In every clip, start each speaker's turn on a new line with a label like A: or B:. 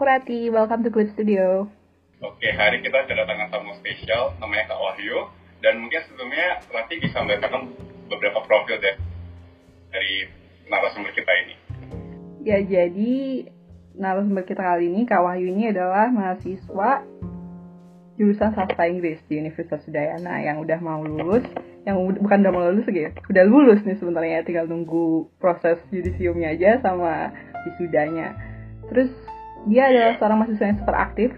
A: aku Rati. Welcome to Clip Studio.
B: Oke, hari kita kedatangan tamu spesial, namanya Kak Wahyu. Dan mungkin sebelumnya Rati bisa memberitakan beberapa profil deh dari narasumber kita ini.
A: Ya, jadi narasumber kita kali ini, Kak Wahyu ini adalah mahasiswa jurusan sastra Inggris di Universitas Udayana yang udah mau lulus, yang bukan udah mau lulus ya, udah lulus nih sebenarnya, tinggal nunggu proses judisiumnya aja sama wisudanya. Terus dia adalah seorang mahasiswa yang super aktif,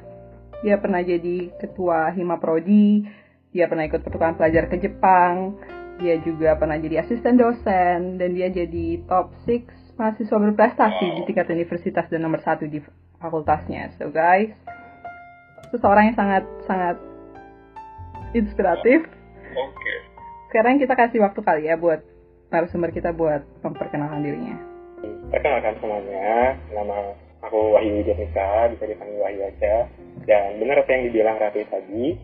A: dia pernah jadi ketua Hima Prodi, dia pernah ikut pertukaran pelajar ke Jepang, dia juga pernah jadi asisten dosen, dan dia jadi top 6 mahasiswa berprestasi di tingkat universitas dan nomor satu di fakultasnya. So guys, seseorang yang sangat sangat inspiratif.
B: Oke.
A: Sekarang kita kasih waktu kali ya buat narasumber kita buat memperkenalkan dirinya.
C: Perkenalkan semuanya, nama aku Wahyu Janika, bisa dipanggil Wahyu aja. Dan benar apa yang dibilang Ratu tadi,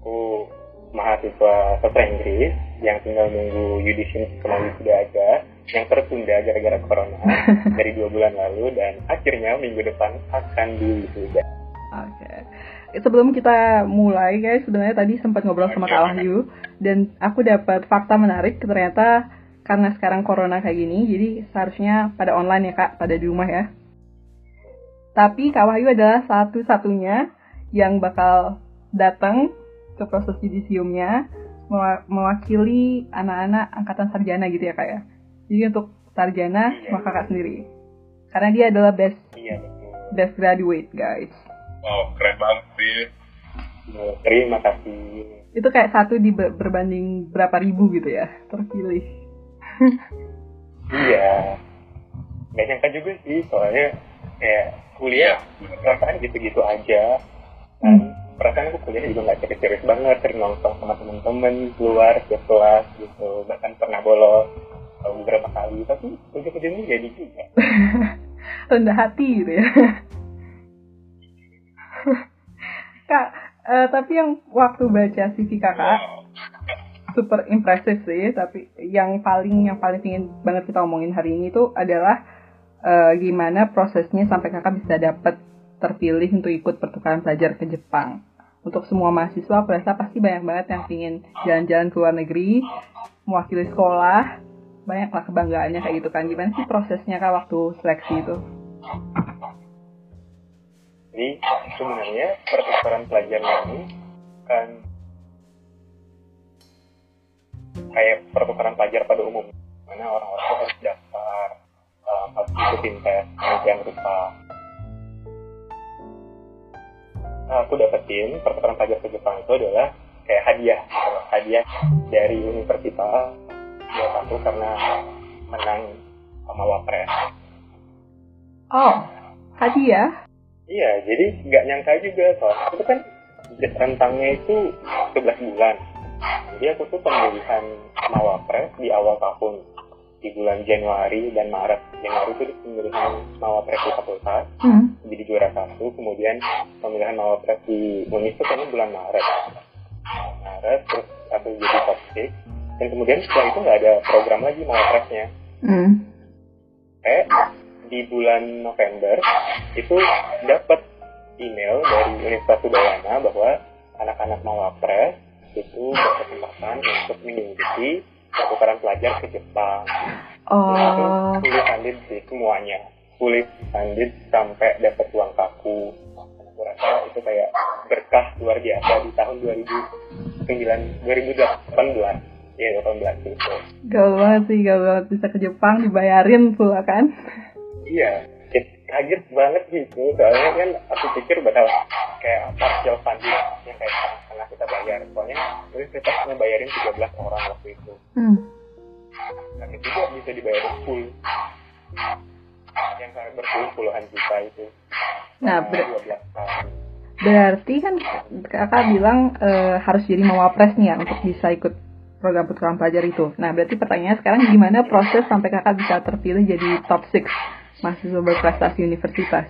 C: aku mahasiswa sastra Inggris yang tinggal nunggu yudisium kembali sudah aja, yang tertunda gara-gara corona dari dua bulan lalu dan akhirnya minggu depan akan diwisuda.
A: Oke. Sebelum kita mulai guys, sebenarnya tadi sempat ngobrol sama Kak Wahyu dan aku dapat fakta menarik ternyata karena sekarang corona kayak gini, jadi seharusnya pada online ya Kak, pada di rumah ya. Tapi Kak Wahyu adalah satu-satunya yang bakal datang ke proses judisiumnya mewa- mewakili anak-anak angkatan sarjana gitu ya Kak ya. Jadi untuk sarjana
C: Iya.
A: maka Kakak sendiri. Karena dia adalah best
C: Iya betul.
A: best graduate guys.
B: Wow, keren banget sih.
C: Nah, Terima kasih.
A: itu kayak satu di ber- berbanding berapa ribu gitu ya terpilih
C: Iya. Gak nyangka juga sih, soalnya kayak kuliah perasaan gitu-gitu aja. Kan perasaan aku kuliah juga nggak serius-serius banget sering nongkrong sama temen-temen keluar ke kelas gitu. Bahkan pernah bolos eh, beberapa kali. Tapi ujung-ujungnya jadi juga.
A: Rendah hati gitu ya. Kak eh, tapi yang waktu baca CV kakak
B: Wow.
A: super impresif sih. Tapi yang paling yang paling ingin banget kita omongin hari ini tuh adalah eh, gimana prosesnya sampai kakak bisa dapat terpilih untuk ikut pertukaran pelajar ke Jepang? Untuk semua mahasiswa aku rasa pasti banyak banget yang ingin jalan-jalan ke luar negeri mewakili sekolah. Banyaklah kebanggaannya kayak gitu kan. Gimana sih prosesnya kak waktu seleksi itu?
C: Jadi sebenarnya pertukaran pelajar ini kan kayak pertukaran pelajar pada umum mana orang-orang harus daftar harus ikutin tes penelitian rupa Nah, aku dapetin pertukaran pelajar ke Jepang itu adalah kayak hadiah gitu. hadiah dari universitas buat aku karena menang sama wapres
A: oh hadiah
C: Iya, jadi nggak nyangka juga soalnya itu kan rentangnya itu 11 bulan. Jadi aku tuh pemilihan Mawapres di awal tahun di bulan Januari dan Maret. Januari itu pemilihan Mawapres di fakultas
A: hmm.
C: jadi juara satu, kemudian pemilihan Mawapres di Unis itu kayaknya bulan Maret. Maret terus aku jadi top 6 dan kemudian setelah itu nggak ada program lagi Mawapresnya.
A: Hmm.
C: eh di bulan November itu dapat email dari Universitas Udayana bahwa anak-anak Mawapres itu berkesempatan untuk mengikuti pertukaran pelajar ke Jepang. Nah, itu
A: oh
C: fully funded sih semuanya. Fully funded sampai dapat uang kaku. Aku rasa itu kayak berkah luar biasa di tahun 2009 2018 ya 18 gitu.
A: gaul banget sih gaul banget bisa ke Jepang dibayarin pula kan
C: Iya, kaget banget gitu. Soalnya kan aku pikir bakal kayak partial funding yang kayak setengah kita bayar. Soalnya universitas ngebayarin 13 orang waktu itu.
A: hmm.
C: Dan itu juga bisa dibayar full. Yang sampai berpuluh puluhan juta itu.
A: Nah, ber-
C: 12 tahun.
A: Berarti kan kakak bilang eh, harus jadi mawapres nih ya untuk bisa ikut program pertukaran pelajar itu. Nah, berarti pertanyaannya sekarang gimana proses sampai kakak bisa terpilih jadi top 6 mahasiswa berprestasi universitas?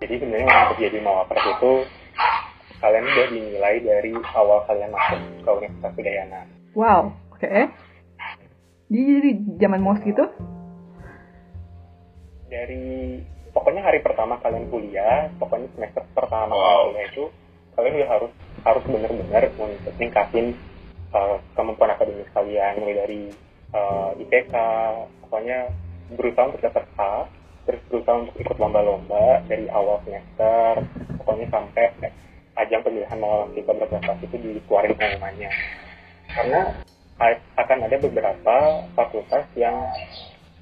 C: Jadi sebenarnya untuk jadi mawapres itu kalian udah dinilai dari awal kalian masuk ke Universitas Udayana.
A: Wow, oke. Jadi, jadi zaman mos gitu?
C: dari pokoknya hari pertama kalian kuliah pokoknya semester pertama
B: Wow.
C: kuliah itu kalian udah harus harus benar-benar untuk ningkatin uh, kemampuan akademis kalian mulai dari uh, IPK pokoknya berusaha untuk dapat A terus berusaha untuk ikut lomba-lomba dari awal semester pokoknya sampai ajang pemilihan mahasiswa berprestasi itu dikeluarin pengumumannya karena akan ada beberapa fakultas yang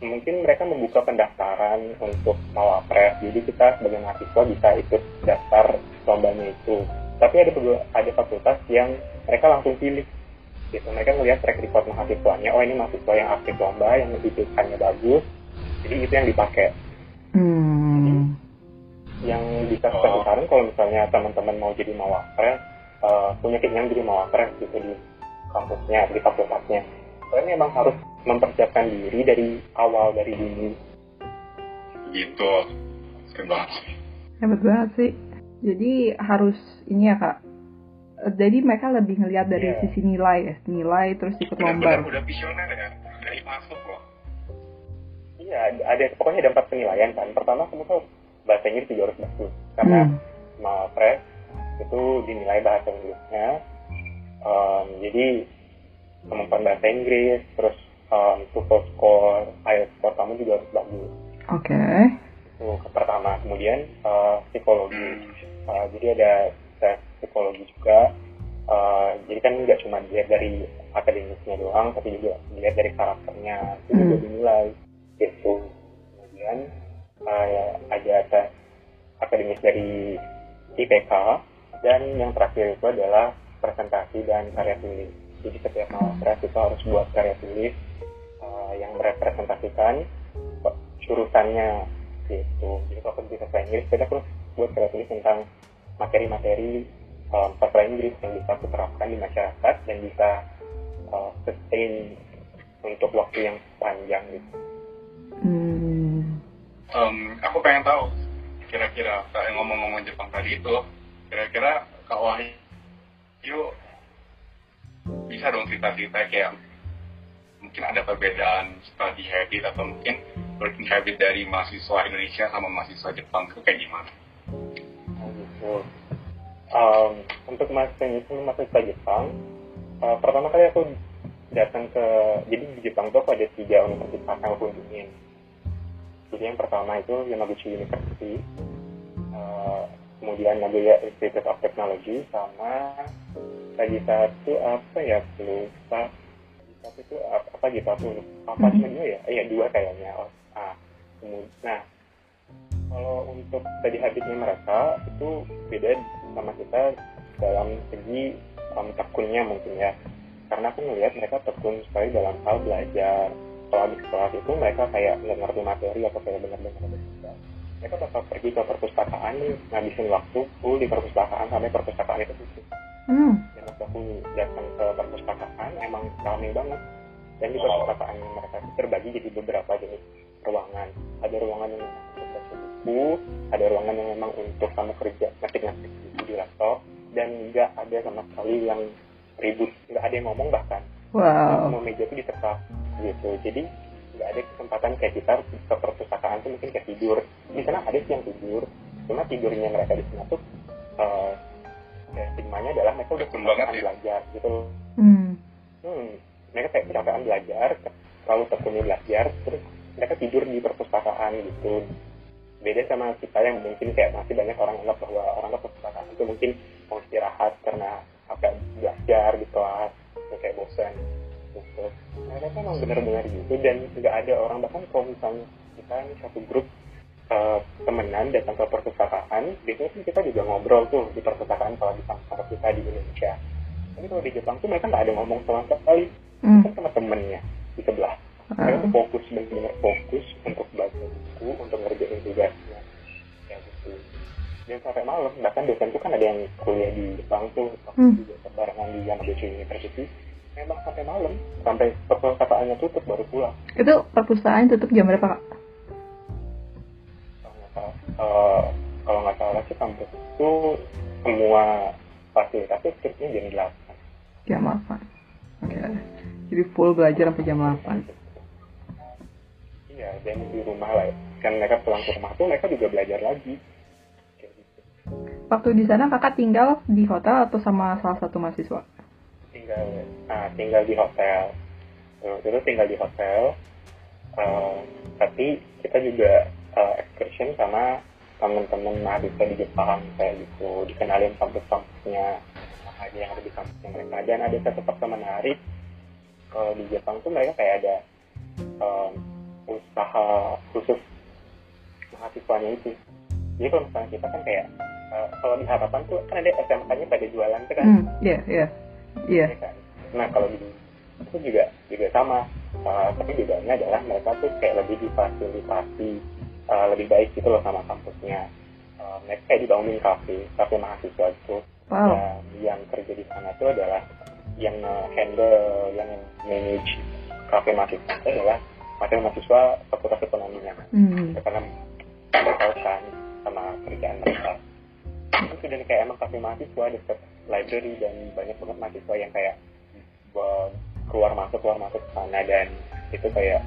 C: mungkin mereka membuka pendaftaran untuk mawapres. Jadi kita sebagai mahasiswa bisa ikut daftar lombanya itu. Tapi ada ada fakultas yang mereka langsung pilih. Gitu mereka melihat track record mahasiswanya oh ini mahasiswa yang aktif lomba yang IPK-nya bagus. Jadi itu yang dipakai
A: Hmm.
C: yang bisa
B: Oh.
C: saya saran kalau misalnya teman-teman mau jadi mawapres uh, punya keinginan jadi mawapres gitu di kampusnya di fakultasnya kalian memang harus mempersiapkan diri dari awal dari dini
B: gitu keren banget sih
A: Hebat banget sih. Jadi harus ini ya kak. Eh, Jadi mereka lebih ngelihat dari
C: Iya.
A: sisi nilai ya, nilai terus ikut lomba.
B: udah visioner ya dari masuk loh
C: iya ada, pokoknya ada empat penilaian kan pertama kamu tuh bahasa Inggris juga harus bagus karena
A: Hmm.
C: mawapres itu dinilai bahasa Inggrisnya Um, jadi kemampuan bahasa Inggris terus um, TOEFL score IELTS score kamu juga harus bagus
A: Oke.
C: itu pertama kemudian uh, psikologi. Uh, jadi ada tes psikologi juga Uh, jadi kan nggak cuma dilihat dari akademisnya doang tapi juga dilihat dari karakternya itu juga
A: Hmm.
C: dinilai gitu kemudian uh, ada tes akademis dari IPK dan yang terakhir itu adalah presentasi dan karya tulis. Jadi setiap mawapres itu harus buat karya tulis uh, yang merepresentasikan jurusannya gitu. Jadi kalau bisa bahasa Inggris kita terus buat karya tulis tentang materi-materi um, Inggris yang bisa diterapkan di masyarakat dan bisa uh, sustain untuk waktu yang panjang gitu.
B: Em, aku pengen tahu kira-kira kayak ngomong-ngomong Jepang tadi itu kira-kira Kak Wahyu bisa dong cerita-cerita kayak mungkin ada perbedaan study habit atau mungkin working habit dari mahasiswa Indonesia sama mahasiswa Jepang itu kayak gimana?
C: Um, untuk mahasiswa mahasiswa Jepang, uh, pertama kali aku datang ke jadi di Jepang tuh ada tiga universitas yang aku kunjungin. Jadi yang pertama itu Yamaguchi University, uh, kemudian Nagoya Institute of Technology, sama lagi satu apa ya lupa. Lagi Satu itu apa, apa gitu aku. Apa cuma dua ya? Iya dua kayaknya. Oh, ah, kemudian, nah kalau untuk tadi habitnya mereka itu beda sama kita dalam segi um, tekunnya mungkin ya karena aku ngelihat mereka tekun sekali dalam hal belajar kalau habis kelas itu mereka kayak nggak ngerti materi atau kayak benar-benar mereka bakal pergi ke perpustakaan nih ngabisin waktu full di perpustakaan sampai perpustakaan itu tutup.
A: Hmm.
C: dan waktu aku datang ke perpustakaan emang ramai banget. Dan di perpustakaan mereka itu terbagi jadi beberapa jenis ruangan. Ada ruangan yang untuk baca buku ada ruangan yang memang untuk kamu kerja ngetik-ngetik di laptop dan nggak ada sama sekali yang ribut. Nggak ada yang ngomong bahkan
A: Wow.
C: semua meja itu ditekap gitu jadi nggak ada kesempatan kayak kita ke perpustakaan tuh mungkin kayak tidur di sana ada sih yang tidur cuma tidurnya mereka di sana tuh eh ya, stigmanya adalah mereka udah kecapean
B: ya.
C: belajar gitu.
A: Hmm.
C: hmm, mereka kayak kecapean belajar terlalu tekuni belajar terus mereka tidur di perpustakaan gitu beda sama kita yang mungkin kayak masih banyak orang anggap bahwa orang ke perpustakaan itu mungkin mau istirahat karena agak belajar di kelas ya kayak bosan gitu. Nah, mereka emang benar-benar gitu dan nggak ada orang bahkan kalau misalnya kita ini satu grup eh, temenan datang ke perpustakaan biasanya kan kita juga ngobrol tuh di perpustakaan kalau di kampus kita di Indonesia. Tapi kalau di Jepang tuh mereka nggak ada ngomong sama sekali.
A: Hmm.
C: kan sama temennya di sebelah. Mereka tuh fokus benar-benar fokus untuk baca buku untuk ngerjain tugasnya. Ya gitu. Dan sampai malam bahkan dosen tuh kan ada yang kuliah di Jepang tuh
A: Hmm.
C: juga barengan di Yamaguchi University memang sampai malam sampai perpustakaannya tutup baru pulang
A: Itu perpustakaan tutup jam berapa kak?
C: kalau nggak salah Eh, kalau nggak salah sih kampus itu semua fasilitasnya tutupnya jam 8
A: Jam 8. Oke. Jadi full belajar sampai jam 8.
C: Iya, dan di rumah lah ya. kan mereka pulang ke rumah tuh mereka juga belajar lagi gitu.
A: Waktu di sana kakak tinggal di hotel atau sama salah satu mahasiswa?
C: Tinggal nah tinggal di hotel. Itu tinggal di hotel Eh, tapi kita juga eh, excursion sama teman-teman mahasiswa di Jepang kayak gitu. Dikenalin kampus-kampusnya aja yang ada di kampusnya mereka. Dan ada satu fakta menarik kalau di Jepang tuh mereka kayak ada em, usaha khusus mahasiswanya itu. Jadi kalau misalnya kita kan kayak eh, kalau di harapan tuh kan ada SMK-nya pada jualan tuh kan?
A: Hmm, iya, iya. Iya.
C: ya kan? Nah kalau di itu juga juga sama, Uh, tapi bedanya adalah mereka tuh kayak lebih difasilitasi uh, lebih baik gitu loh sama kampusnya. Uh, mereka kayak dibangunin kafe, kafe mahasiswa itu.
A: Wow.
C: Dan yang kerja di sana itu adalah yang handle, yang manage kafe mahasiswa itu adalah mahasiswa mahasiswa fakultas ekonominya.
A: Hmm.
C: Karena mereka kan sama kerjaan mereka. Itu dan kayak emang kafe mahasiswa dekat library dan banyak banget mahasiswa yang kayak buat keluar masuk keluar masuk ke sana dan itu kayak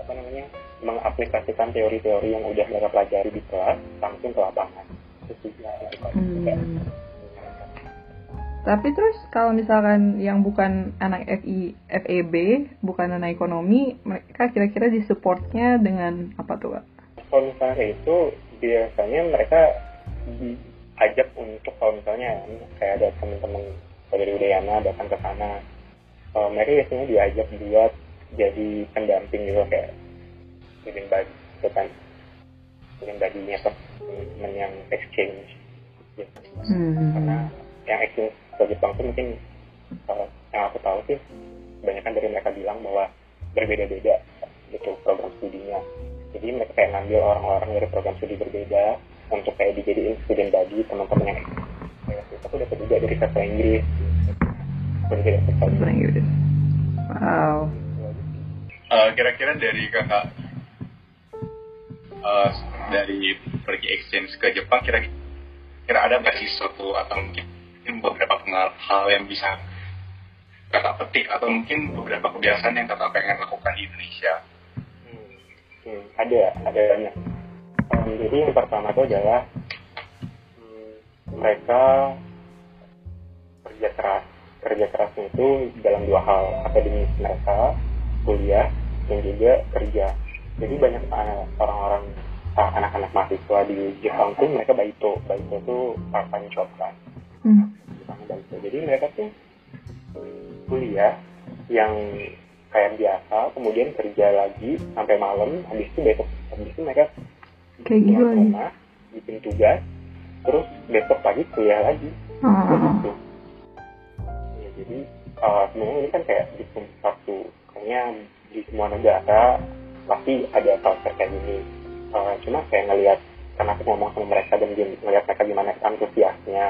C: apa namanya mengaplikasikan teori-teori yang udah mereka pelajari di kelas langsung ke lapangan itu juga itu kan kayak
A: Hmm. Tapi terus kalau misalkan yang bukan anak FI, FEB, bukan anak ekonomi, mereka kira-kira disupportnya dengan apa tuh, Kak?
C: kalau misalnya itu biasanya mereka diajak untuk kalau misalnya kayak ada teman-teman dari Udayana datang ke sana eh, mereka biasanya diajak buat jadi pendamping gitu kayak student body gitu kan student body-nya apa teman yang exchange gitu.
A: Hmm.
C: karena yang exchange ke Jepang tuh mungkin eh, yang aku tahu sih kebanyakan dari mereka bilang bahwa berbeda-beda gitu program studinya jadi mereka kayak ngambil orang-orang dari program studi berbeda untuk kayak dijadiin student body teman-teman yang kayak aku dapat juga dari sastra Inggris aku juga dapat
A: Bahasa Inggris. Wow.
B: Eh, kira-kira dari kakak eh, dari pergi exchange ke Jepang kira-kira ada nggak sih suatu atau mungkin beberapa pengal- hal yang bisa kakak petik atau mungkin beberapa kebiasaan yang kakak pengen lakukan di Indonesia
C: Hmm, hmm, ada, ada banyak. Um, jadi yang pertama itu adalah hmm, mereka kerja keras. Kerja kerasnya itu dalam dua hal, akademis mereka, kuliah, dan juga kerja. Jadi banyak orang-orang uh, anak-anak mahasiswa di Jepang tuh mereka baito. Baito itu part time job kan.
A: Hmm.
C: Baito. Jadi mereka tuh kuliah yang kayak biasa, kemudian kerja lagi sampai malam, habis itu besok, habis itu mereka
A: Kayak gitu
C: pulang ke
A: lagi.
C: rumah, bikin tugas, terus besok pagi kuliah lagi.
A: Oh.
C: Gitu. Ya, jadi uh, sebenarnya ini kan kayak di satu, kayaknya di semua negara pasti ada culture kayak gini. Uh, cuma kayak ngelihat karena aku ngomong sama mereka dan ngelihat mereka gimana antusiasnya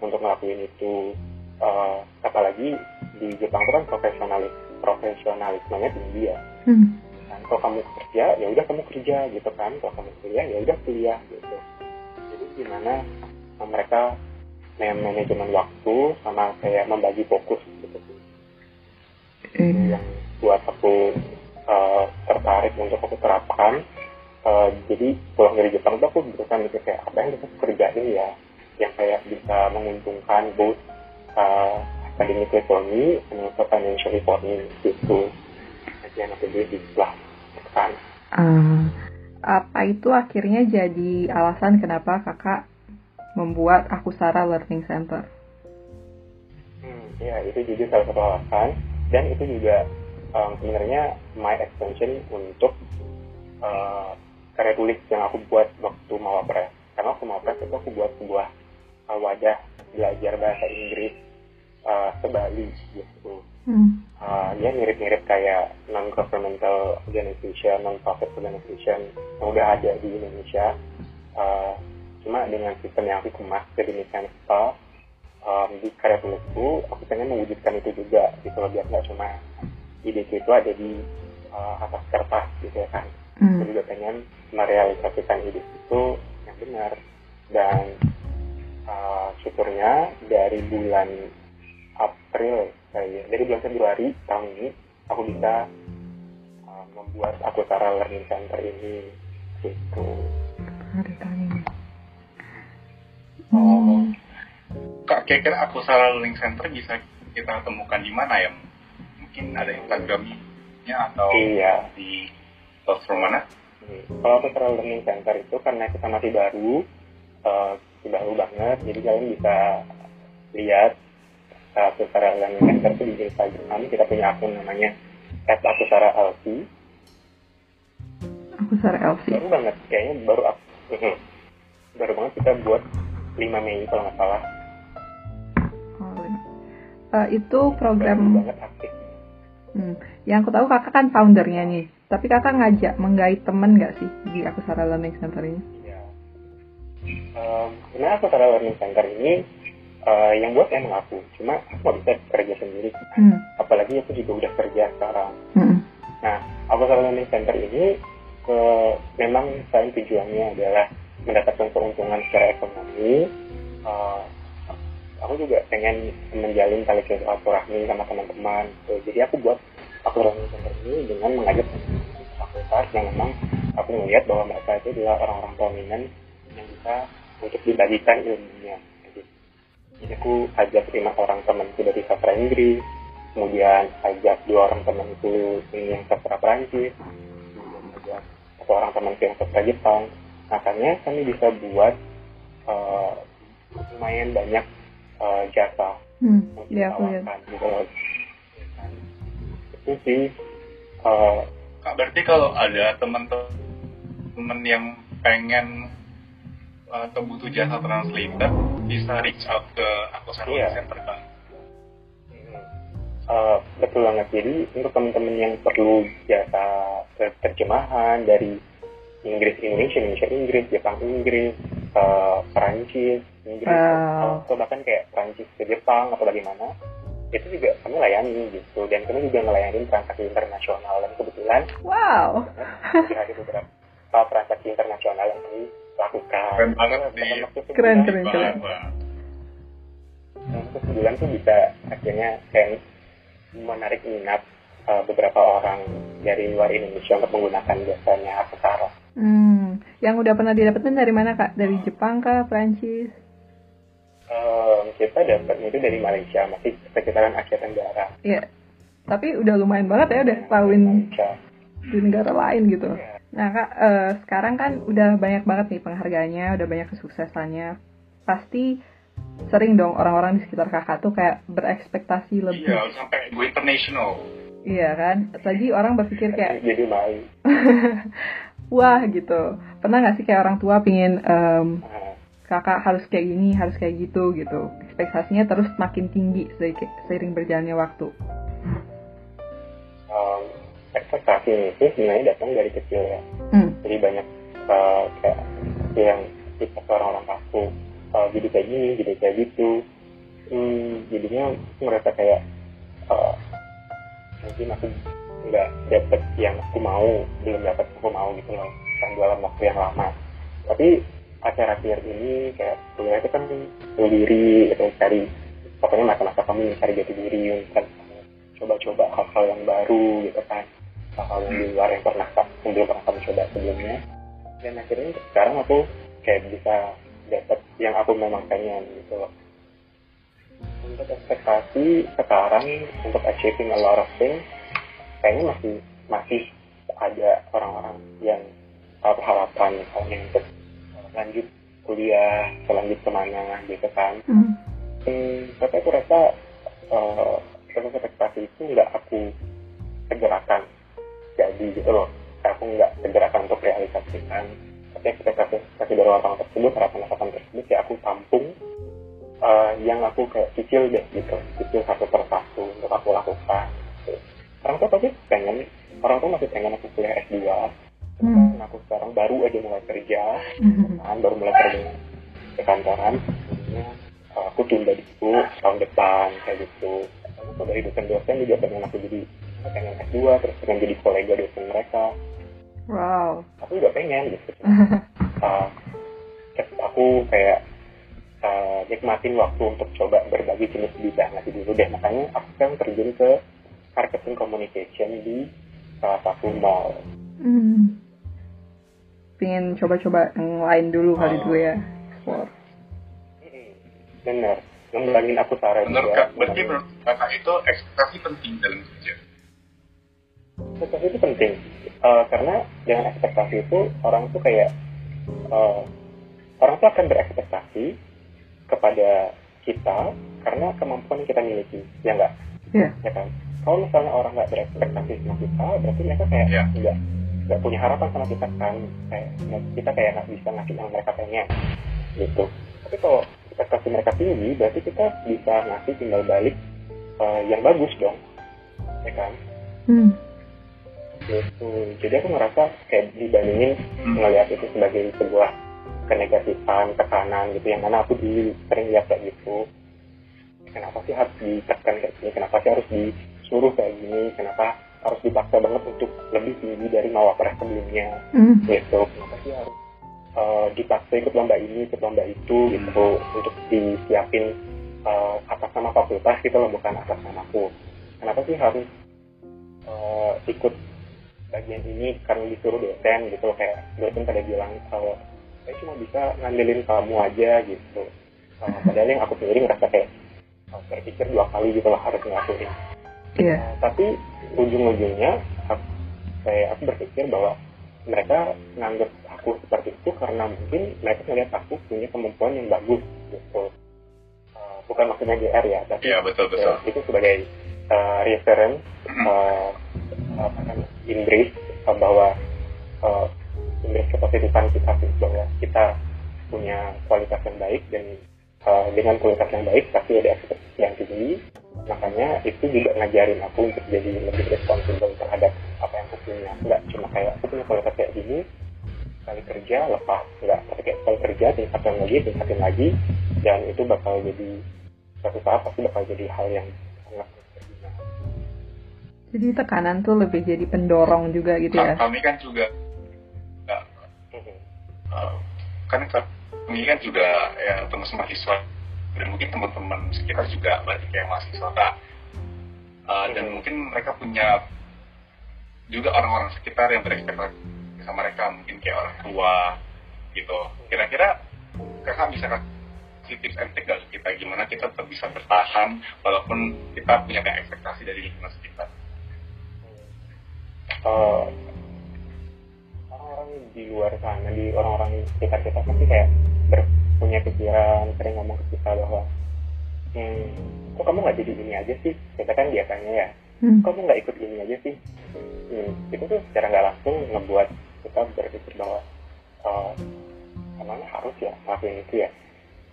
C: untuk ngelakuin itu. Uh, apalagi di Jepang itu kan profesionalis profesionalismenya tinggi ya
A: Hmm.
C: Kan kalau kamu kerja ya udah kamu kerja gitu kan. Kalau kamu kuliah ya udah kuliah gitu. Jadi gimana uh, mereka man- manajemen waktu sama kayak membagi fokus gitu.
A: Eh.
C: yang buat aku uh, tertarik untuk aku terapkan Uh, jadi pulang dari Jepang tuh aku berusaha mikir kayak apa yang aku kerjain ya? Yang kayak bisa menguntungkan both uh, academically for me and also financially for me gitu. Jadi anak jadi lah
A: Ah, apa itu akhirnya jadi alasan kenapa kakak membuat Akusara Learning Center?
C: Hmm, ya itu juga salah satu alasan. Dan itu juga um, sebenarnya my extension untuk uh, karya tulis yang aku buat waktu mau press karena waktu mau press itu aku buat sebuah uh, wadah belajar bahasa Inggris uh, sebali gitu
A: Hmm.
C: uh, dia mirip-mirip kayak non governmental organization, non profit organization yang udah ada di Indonesia. Uh, cuma dengan sistem yang aku kemas sedemikian rupa um, di karya tulisku, aku pengen mewujudkan itu juga gitu loh biar nggak cuma ide itu ada di uh, atas kertas gitu ya kan.
A: Hmm.
C: Aku juga pengen merealisasikan ide itu yang benar dan uh, syukurnya dari bulan April kayak dari bulan Februari tahun ini aku bisa uh, membuat aku cara learning center ini Gitu.
A: Tanya.
B: Oh. Kak, kira-kira aku salah learning center bisa kita temukan di mana ya? Mungkin ada Instagramnya atau
C: Iya.
B: di platform mana?
C: Hmm. Kalau Putra Learning Center itu karena kita masih baru, eh, masih baru banget, jadi kalian bisa lihat uh, Learning Center itu di Instagram. Kita punya akun namanya @akusara_lc.
A: Aku Sarah Elsie.
C: Baru banget, kayaknya baru up, Mhm. baru banget kita buat 5 Mei kalau nggak salah.
A: Oh. Eh, itu
C: Baru
A: program
C: banget aktif.
A: hmm, yang aku tahu kakak kan foundernya nih. Tapi kakak ngajak menggait temen nggak sih di aku Learning Center ini?
C: Iya. Um, sebenarnya aku Putra Learning Center ini eh, yang buat emang aku, cuma aku nggak bisa kerja sendiri.
A: Hmm.
C: Apalagi aku juga udah kerja sekarang.
A: Hmm.
C: Nah, Avatar Learning Center ini ke, memang selain tujuannya adalah mendapatkan keuntungan secara ekonomi, eh, aku juga pengen menjalin tali silaturahmi sama teman-teman. gitu. Jadi aku buat Learning Center ini dengan mengajak fakultas yang memang aku melihat bahwa mereka itu adalah orang-orang prominent yang bisa untuk dibagikan ilmunya. Jadi, aku ajak lima orang temanku dari sastra Inggris, kemudian ajak dua orang temanku yang sastra Perancis, kemudian ajak satu orang temanku yang sastra Jepang. Makanya kami bisa buat eh, lumayan banyak eh, jasa
A: Hmm.
C: untuk gitu loh. Itu sih eh,
B: Kak, berarti kalau ada teman-teman yang pengen uh, atau butuh jasa translator, bisa reach out ke aku Sarwa
C: Iya.
B: Center kan?
C: Uh, betul banget. Jadi untuk teman-teman yang perlu jasa ter- terjemahan dari Inggris Indonesia, Indonesia Inggris, Jepang Inggris, uh, Perancis Inggris,
A: Wow.
C: atau bahkan kayak Perancis ke Jepang atau bagaimana, itu juga kami layani gitu. Dan kami juga ngelayanin transaksi internasional dan kebetulan
A: Wow.
C: ada beberapa transaksi internasional yang kami lakukan.
B: Keren banget
C: itu
A: Keren, keren.
B: Bang.
C: Nah, terus sebulan tuh bisa akhirnya kayak menarik minat uh, beberapa orang dari luar Indonesia untuk menggunakan jasanya Aksara.
A: Hmm. Yang udah pernah didapetin dari mana kak? Dari Jepang kah? Prancis?
C: Um, kita dapatnya itu dari Malaysia, masih sekitaran Asia Tenggara.
A: Iya. Tapi udah lumayan banget ya udah tahuin
C: Malaysia.
A: di negara lain gitu.
C: Iya.
A: Nah kak, eh, sekarang kan udah banyak banget nih penghargaannya, udah banyak kesuksesannya. Pasti sering dong orang-orang di sekitar kakak tuh kayak berekspektasi lebih.
B: Iya, sampai go international.
A: Iya kan? Tadi orang berpikir kayak
C: Jadi malu.
A: wah gitu. Pernah nggak sih kayak orang tua pingin em,
C: Nah,
A: kakak harus kayak gini, harus kayak gitu gitu. Ekspektasinya terus makin tinggi seiring berjalannya waktu.
C: Ekspektasi itu sebenarnya datang dari kecil ya.
A: Hmm.
C: Jadi banyak uh, kayak yang kita orang-orang kaku, uh, jadi kayak gini, jadi kayak gitu. Hmm, jadinya aku merasa kayak uh, mungkin aku nggak dapet yang aku mau, belum dapet aku mau gitu loh, kan dalam waktu yang lama. Tapi akhir-akhir ini kayak kuliah itu kan sendiri gitu, cari pokoknya masa-masa kami cari jati diri, kan coba-coba hal-hal yang baru gitu kan, hal-hal yang di luar yang pernah yang belum pernah kami coba sebelumnya. Dan akhirnya sekarang aku kayak bisa dapet yang aku memang pengen gitu loh. Untuk ekspektasi sekarang untuk achieving a lot of things kayaknya masih masih ada orang-orang yang taruh harapan misalnya untuk lanjut kuliah, lanjut ke mana gitu kan.
A: Hmm.
C: Hmm, tapi aku rasa uh, ekspektasi itu nggak aku segerakan jadi gitu loh. Aku nggak segerakan untuk realisasikan. Tapi ekspektasi dari orang tersebut, harapan-harapan tersebut ya aku tampung uh, yang aku kayak cicil deh gitu, cicil satu persatu untuk aku lakukan. Gitu. Orang tua pasti pengen, orang tua masih pengen aku kuliah S2.
A: Hmm.
C: Kan aku sekarang baru aja mulai kerja,
A: Hmm.
C: kan baru mulai kerja di kantoran uh, aku tunda dulu tahun depan kayak gitu aku dari dosen-dosen juga pengen aku jadi pengen S2 terus pengen jadi kolega dosen mereka
A: Wow.
C: aku juga pengen gitu Uh, aku kayak uh, nikmatin waktu untuk coba berbagi jenis bidang nanti dulu deh makanya aku kan terjun ke marketing communication di salah satu mall
A: Hmm. pengen coba-coba yang lain dulu kali
B: Oh.
A: dulu ya Explore.
C: Mm-mm. bener ngembangin aku Sarah
B: Menurut
C: juga
B: kak, berarti menurut kakak itu ekspektasi penting dalam kerja.
C: Ekspektasi itu penting. Eh, karena dengan ekspektasi itu orang tuh kayak eh, orang tuh akan berekspektasi kepada kita karena kemampuan yang kita miliki ya enggak
A: Iya.
C: ya kan? Kalau misalnya orang nggak berekspektasi sama kita berarti mereka kayak
B: Iya.
C: nggak nggak punya harapan sama kita kan? Kayak kita kayak nggak bisa ngasih yang mereka pengen gitu. Tapi kalau ekspektasi mereka tinggi berarti kita bisa ngasih tinggal balik eh, yang bagus dong. Ya kan?
A: Hmm.
C: Gitu. Jadi aku ngerasa kayak dibandingin
B: Hmm.
C: ngelihat itu sebagai sebuah kenegatifan tekanan gitu yang mana aku dulu sering lihat kayak gitu. Kenapa sih harus ditekan kayak gini? Kenapa sih harus disuruh kayak gini? Kenapa harus dipaksa banget untuk lebih tinggi dari mawapres sebelumnya?
A: Hmm.
C: gitu. Kenapa sih harus eh, dipaksa ikut lomba ini ikut lomba itu gitu untuk disiapin eh, atas nama fakultas gitu loh bukan atas namaku kenapa sih harus eh, ikut bagian ini karena disuruh dosen gitu loh kayak dosen pada bilang kalau saya cuma bisa ngandelin kamu aja gitu Eh, padahal yang aku sendiri ngerasa kayak eh, berpikir dua kali gitu loh harus ngelakuin
A: Iya.
C: Nah, tapi ujung-ujungnya aku, kayak aku berpikir bahwa mereka nganggap aku seperti itu karena mungkin mereka melihat aku punya kemampuan yang bagus gitu. Uh, bukan maksudnya GR ya, tapi
B: Iya betul betul.
C: ya, itu sebagai uh, reference uh, apa namanya, Inggris uh, bahwa uh, Inggris kepositifan kita bahwa kita punya kualitas yang baik dan uh, dengan kualitas yang baik pasti ada ekspektasi yang tinggi. Makanya itu juga ngajarin aku untuk jadi lebih responsibel terhadap apa yang aku punya. Nggak cuma kayak aku punya kualitas kayak gini kali kerja lepas. Nggak tapi kayak kali kerja tingkatin lagi tingkatin lagi. Dan itu bakal jadi suatu saat pasti bakal jadi hal yang sangat berguna
A: Jadi tekanan tuh lebih jadi pendorong juga gitu ya.
B: Kami kan juga ya, kan kami kan juga ya teman mahasiswa dan mungkin teman-teman sekitar juga berarti kayak mahasiswa Kak. Eh, dan mungkin mereka punya juga orang-orang sekitar yang berekspektasi sama mereka mungkin kayak orang tua gitu kira-kira kakak bisa kasih tips and trick gak ke kita gimana kita tetap bisa bertahan walaupun kita punya kayak ekspektasi dari lingkungan sekitar
C: Eh, orang-orang di luar sana di orang-orang sekitar kita pasti kayak ber- punya pikiran sering ngomong ke kita bahwa hmm, kok kamu nggak jadi ini aja sih? Kita kan biasanya ya
A: Hmm.
C: kamu nggak ikut ini aja sih? Hmm, itu tuh secara nggak langsung ngebuat kita berpikir bahwa eh, emangnya harus ya ngelakuin itu ya?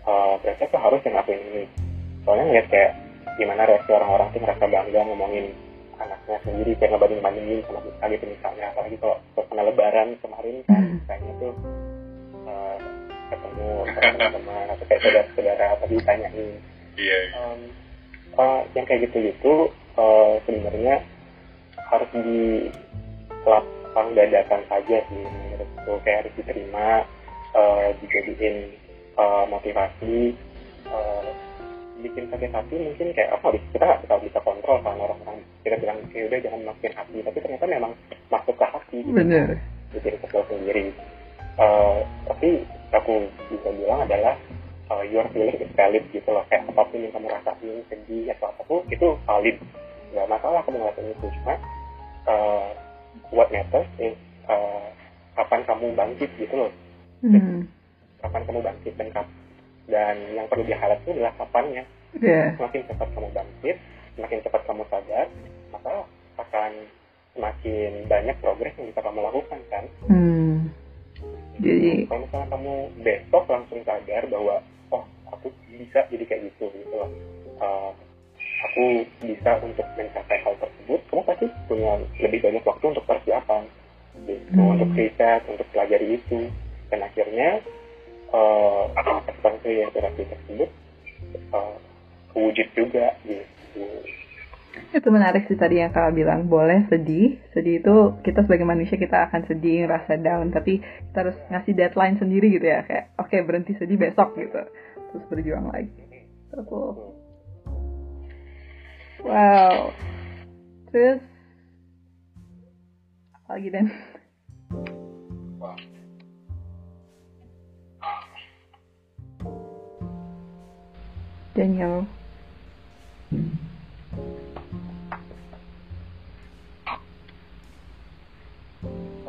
C: Eh, berarti aku harus yang ngelakuin ini. Soalnya ngeliat kayak gimana reaksi orang-orang tuh merasa bangga ngomongin anaknya sendiri kayak ngebanding bandingin sama kita gitu misalnya. Apalagi kalau suasana lebaran kemarin kan
A: Hmm.
C: misalnya tuh eh, ketemu sama teman-teman atau kayak saudara-saudara tadi tanyain
B: iya
C: um, uh, yang kayak gitu-gitu uh, sebenarnya harus di lapang dadakan saja sih menurutku kayak harus diterima uh, dijadiin uh, motivasi uh, bikin sakit hati mungkin kayak apa bisa kita nggak bisa bisa kontrol kan orang-orang? Kita bilang ya udah jangan masukin hati. Tapi ternyata memang masuk ke hati gitu. Bikin kesel sendiri. Eh, tapi aku bisa bilang adalah uh, your feeling is valid gitu loh. Kayak apa pun yang kamu rasain sedih atau apa pun itu valid. Nggak masalah kamu ngelakuin itu. Cuma uh, what matters is uh, kapan kamu bangkit gitu loh.
A: Hmm.
C: kapan kamu bangkit dan kap dan yang perlu di highlight itu adalah kapannya
A: Iya.
C: semakin cepat kamu bangkit semakin cepat kamu sadar maka akan semakin banyak progres yang bisa kamu lakukan kan
A: Hmm. Jadi
C: kalau misalnya kamu besok langsung sadar bahwa oh aku bisa jadi kayak gitu gitu loh Uh, aku bisa untuk mencapai hal tersebut kamu pasti punya lebih banyak waktu untuk persiapan gitu
A: Hmm.
C: untuk riset untuk pelajari itu dan akhirnya uh, ekspansi yang terapi tersebut uh, wujud juga gitu.
A: Itu menarik sih tadi yang kakak bilang boleh sedih. Sedih itu kita sebagai manusia kita akan sedih ngerasa down tapi kita harus ngasih deadline sendiri gitu ya kayak oke berhenti sedih besok gitu. Terus berjuang lagi. Aku wow. Terus apa lagi dan. Daniel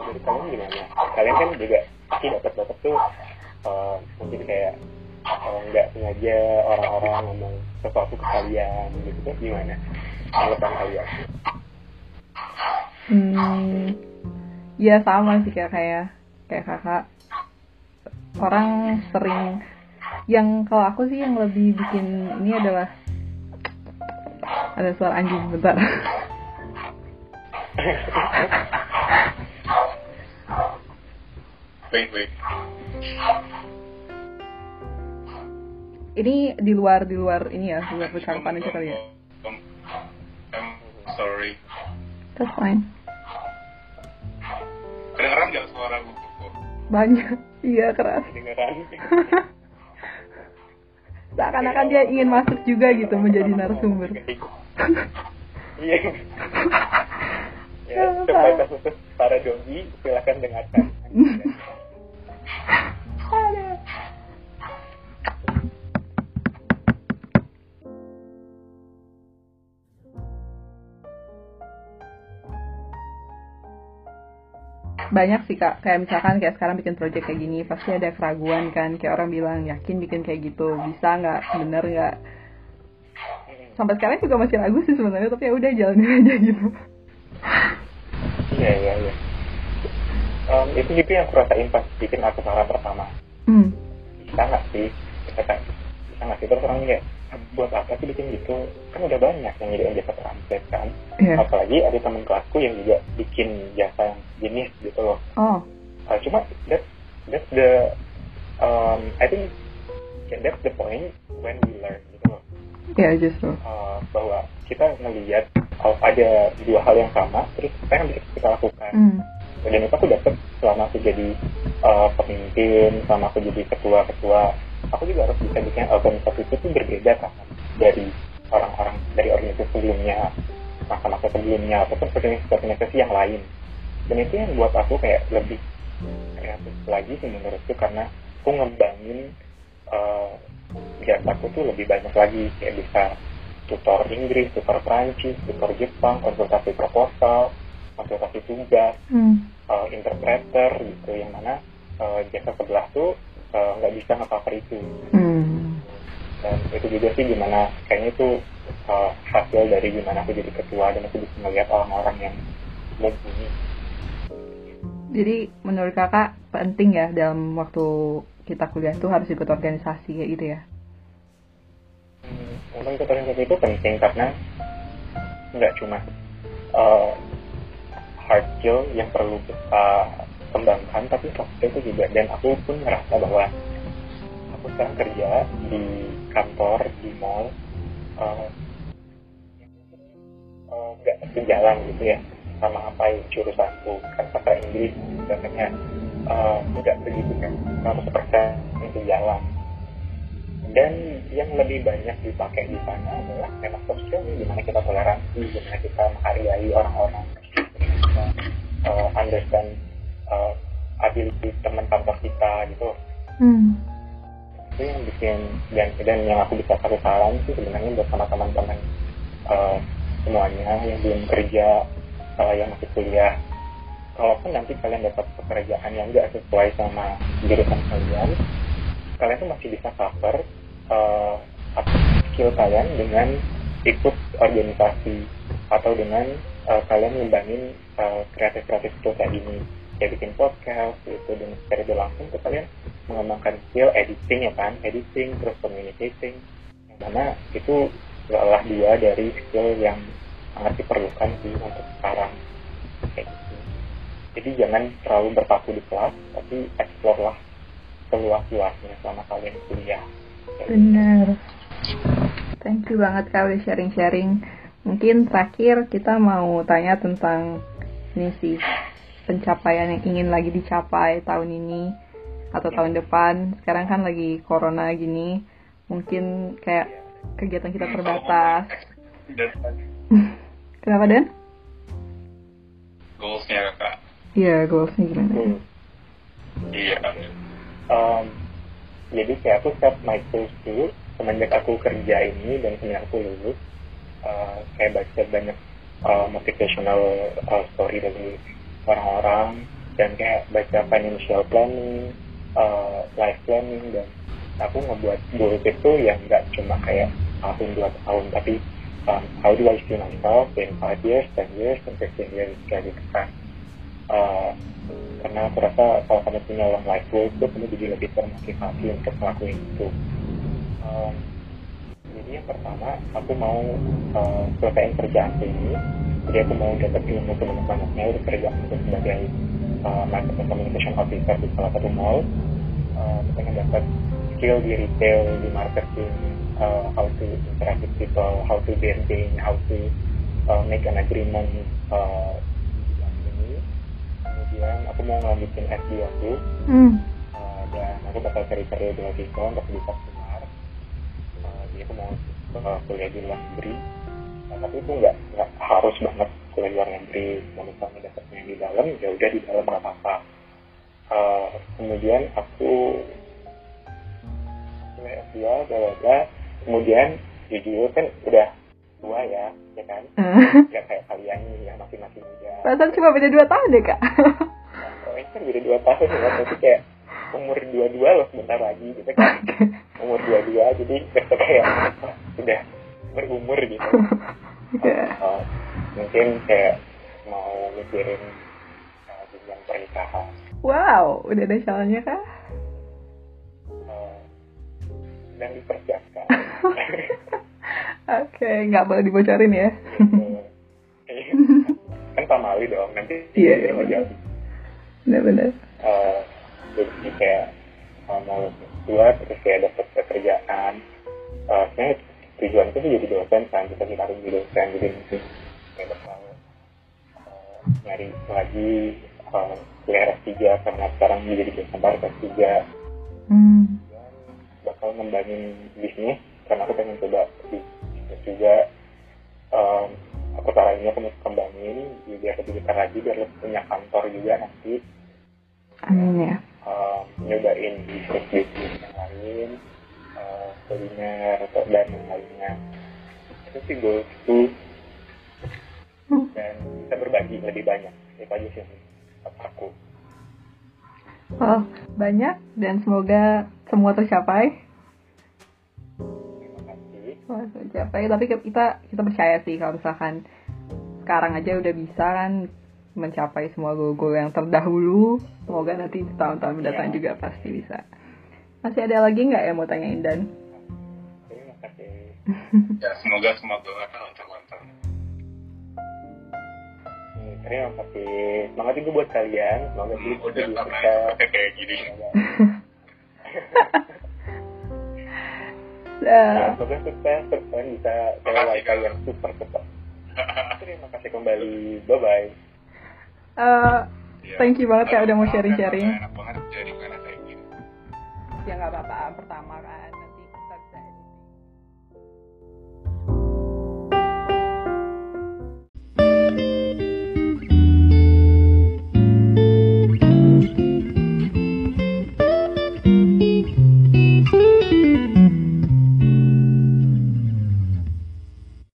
C: dari kalian gimana? Kalian kan juga pasti dapat-dapat tuh uh, mungkin kayak uh, nggak sengaja orang-orang ngomong sesuatu ke kalian gitu tuh gimana? Tanggapan kalian?
A: hmm ya sama sih kayak kayak kayak kakak orang sering yang kalau aku sih yang lebih bikin ini adalah ada suara anjing bentar
B: wait wait.
A: Ini di luar di luar ini ya di luar percakapan aja kali ya.
B: Um, I'm sorry.
A: That's fine.
B: Kedengeran nggak suara buku
A: banyak. Iya keras.
C: Dengeran?
A: seakan-akan dia ingin masuk juga gitu menjadi narasumber
C: Iya. ya, khusus para doi silakan dengarkan.
A: banyak sih kak kayak misalkan kayak sekarang bikin project kayak gini pasti ada keraguan kan kayak orang bilang yakin bikin kayak gitu bisa nggak bener nggak sampai sekarang juga masih ragu sih sebenarnya tapi ya udah jalanin aja gitu
C: Iya iya iya. Em, itu juga yang aku rasain pas bikin aku saran pertama.
A: hmm.
C: Bisa nggak sih? Bisa? Bisa nggak sih? Terus orang kayak "Ah, buat apa sih bikin gitu? Kan udah banyak yang jadi jasa translate kan.
A: Iya.
C: Apalagi ada teman kelasku yang juga bikin jasa yang jenis gitu loh.
A: oh
C: Uh, cuma that that's the um, I think yeah, that's the point when we learn gitu loh.
A: ya justru
C: Uh, bahwa kita ngelihat kalau ada dua hal yang sama terus apa yang bisa kita lakukan
A: hmm.
C: dan itu aku dapet selama aku jadi uh, pemimpin selama aku jadi ketua-ketua aku juga harus bisa bikin organisasi itu tuh berbeda kan dari orang-orang dari organisasi sebelumnya masa-masa sebelumnya ataupun organisasi yang lain dan itu yang buat aku kayak lebih kreatif lagi sih menurutku karena aku ngembangin uh, jasaku tuh lebih banyak lagi kayak bisa tutor Inggris, tutor Prancis, tutor Jepang, konsultasi proposal, konsultasi tugas,
A: Hmm.
C: uh, interpreter gitu yang mana uh, jasa sebelah tuh uh, nggak bisa nge-cover itu
A: Hmm.
C: dan itu juga sih gimana kayaknya itu uh, hasil dari gimana aku jadi ketua dan aku bisa melihat orang-orang yang mumpuni
A: Jadi menurut kakak penting ya dalam waktu kita kuliah tuh harus ikut organisasi kayak gitu ya?
C: Hmm, memang ikut organisasi itu penting karena nggak cuma uh, hard skill yang perlu kita kembangkan tapi skill itu juga. Dan aku pun ngerasa bahwa aku sekarang kerja di kantor di mall uh, uh, nggak sejalan gitu ya sama apa yang jurusanku. Kan bahasa Inggris biasanya uh, nggak begitu kan. 100% sejalan dan yang lebih banyak dipakai di sana adalah memang soft skill gimana kita toleransi gimana kita menghargai orang-orang. Uh, understand uh, ability teman kantor kita gitu.
A: Hmm.
C: itu yang bikin dan dan yang aku bisa kasih saran sih sebenarnya buat sama teman-teman uh, semuanya yang belum kerja uh, yang masih kuliah. Kalaupun nanti kalian dapat pekerjaan yang nggak sesuai sama jurusan kalian kalian tuh masih bisa cover uh, skill kalian dengan ikut organisasi atau dengan uh, kalian ngembangin uh, kreatif-kreatif skill kayak ini kayak bikin podcast gitu. Dan secara tidak langsung tuh kalian mengembangkan skill editing ya kan? Editing terus communicating. Yang mana itu adalah dua dari skill yang sangat diperlukan sih untuk sekarang. Kayak gitu. Jadi jangan terlalu berpaku di kelas tapi explore lah seluas-luasnya selama kalian kuliah. Gitu.
A: Bener. Thank you banget kak udah sharing-sharing. Mungkin terakhir kita mau tanya tentang ini sih pencapaian yang ingin lagi dicapai tahun ini atau tahun depan. Sekarang kan lagi corona gini, mungkin kayak kegiatan kita terbatas. Kenapa Dan?
B: goalsnya kak
A: Iya, goalsnya gimana?
C: Hmm.
B: iya
C: um, jadi kayak aku set my goals dulu semenjak aku kerja ini dan semenjak aku lulus uh, saya baca banyak uh, motivational uh, story dari orang-orang dan kayak baca financial planning, uh, life planning dan aku ngebuat goals itu yang nggak cuma kayak tahun dua tahun tapi um, how do I see myself in five years, ten years, and fifteen years kayak gitu kan. Uh, karena aku rasa kalau kamu punya long life goals itu kamu jadi lebih termotivasi untuk melakukan itu. Um, jadi yang pertama aku mau uh, selesaiin kerjaan ini jadi aku mau dapat ilmu sebanyak-banyaknya udah kerja untuk sebagai uh, marketing communication officer di salah satu mall. Uh, pengen dapat skill di retail di marketing uh, how to interact with people how to bargain how to uh, make an agreement uh, ini. Kemudian aku mau ngelanjutin S2 aku. Hmm. uh, dan aku bakal cari-cari beasiswa untuk bisa keluar. Uh, jadi aku mau uh, kuliah di luar negeri nah, tapi itu nggak nggak harus banget kuliah luar negeri kalau misalnya dapetnya di dalam ya udah di dalam nggak apa-apa. Uh, kemudian aku kuliah S2 bla kemudian jujur kan udah tua ya ya kan? Ya kayak kalian yang masih masih muda.
A: Perasaan cuma beda dua tahun deh kak?
C: Oh ini kan beda dua tahun ya tapi kayak umur dua dua loh sebentar lagi gitu kan? Umur dua dua jadi kayak sudah berumur gitu. Yeah. uh, mungkin kayak mau mikirin uh, jenjang pernikahan.
A: Wow udah ada calonnya kah?
C: Uh, dan dipersiapkan.
A: Oke okay, nggak boleh dibocorin ya.
C: Kan pamali dong nanti
A: iya yeah, yeah, benar-benar
C: uh, jadi kayak uh, mau keluar terus kayak dapat pekerjaan. Uh, sebenarnya tujuan itu jadi dosen kan? Kita kita harus jadi dosen jadi mungkin kayak bakal uh, nyari lagi uh, kuliah S3 karena sekarang menjadi dosen baru S3 hmm. dan bakal ngembangin bisnis karena aku pengen coba bisnis juga. Um, aku saranin aku mau kembangin biar lebih besar lagi biar lebih punya kantor juga nanti.
A: Amin ya.
C: Um, nyobain bisnis bisnis yang lain kuliner dan lainnya. Itu sih goalsku dan bisa berbagi lebih banyak. Itu aja sih aku.
A: Oh banyak dan semoga semua tercapai.
C: Terima kasih.
A: Tercapai. Tapi kita kita percaya sih kalau misalkan sekarang aja udah bisa kan mencapai semua goal-goal yang terdahulu. Semoga nanti tahun-tahun mendatang yeah. juga pasti bisa masih ada lagi nggak yang mau tanyain Dan?
C: Terima kasih.
B: ya semoga semua doa lancar-lancar.
C: Terima kasih. Semangat juga buat kalian. Semoga
B: hmm, udah bisa kayak gini.
C: Nah, semoga sukses, sukses bisa lewat kalian super cepat. Terima kasih kembali. Bye bye.
A: Uh, ya, thank you banget kak udah mau sharing-sharing.
B: Enak banget jadi
A: ya nggak apa-apa pertama kan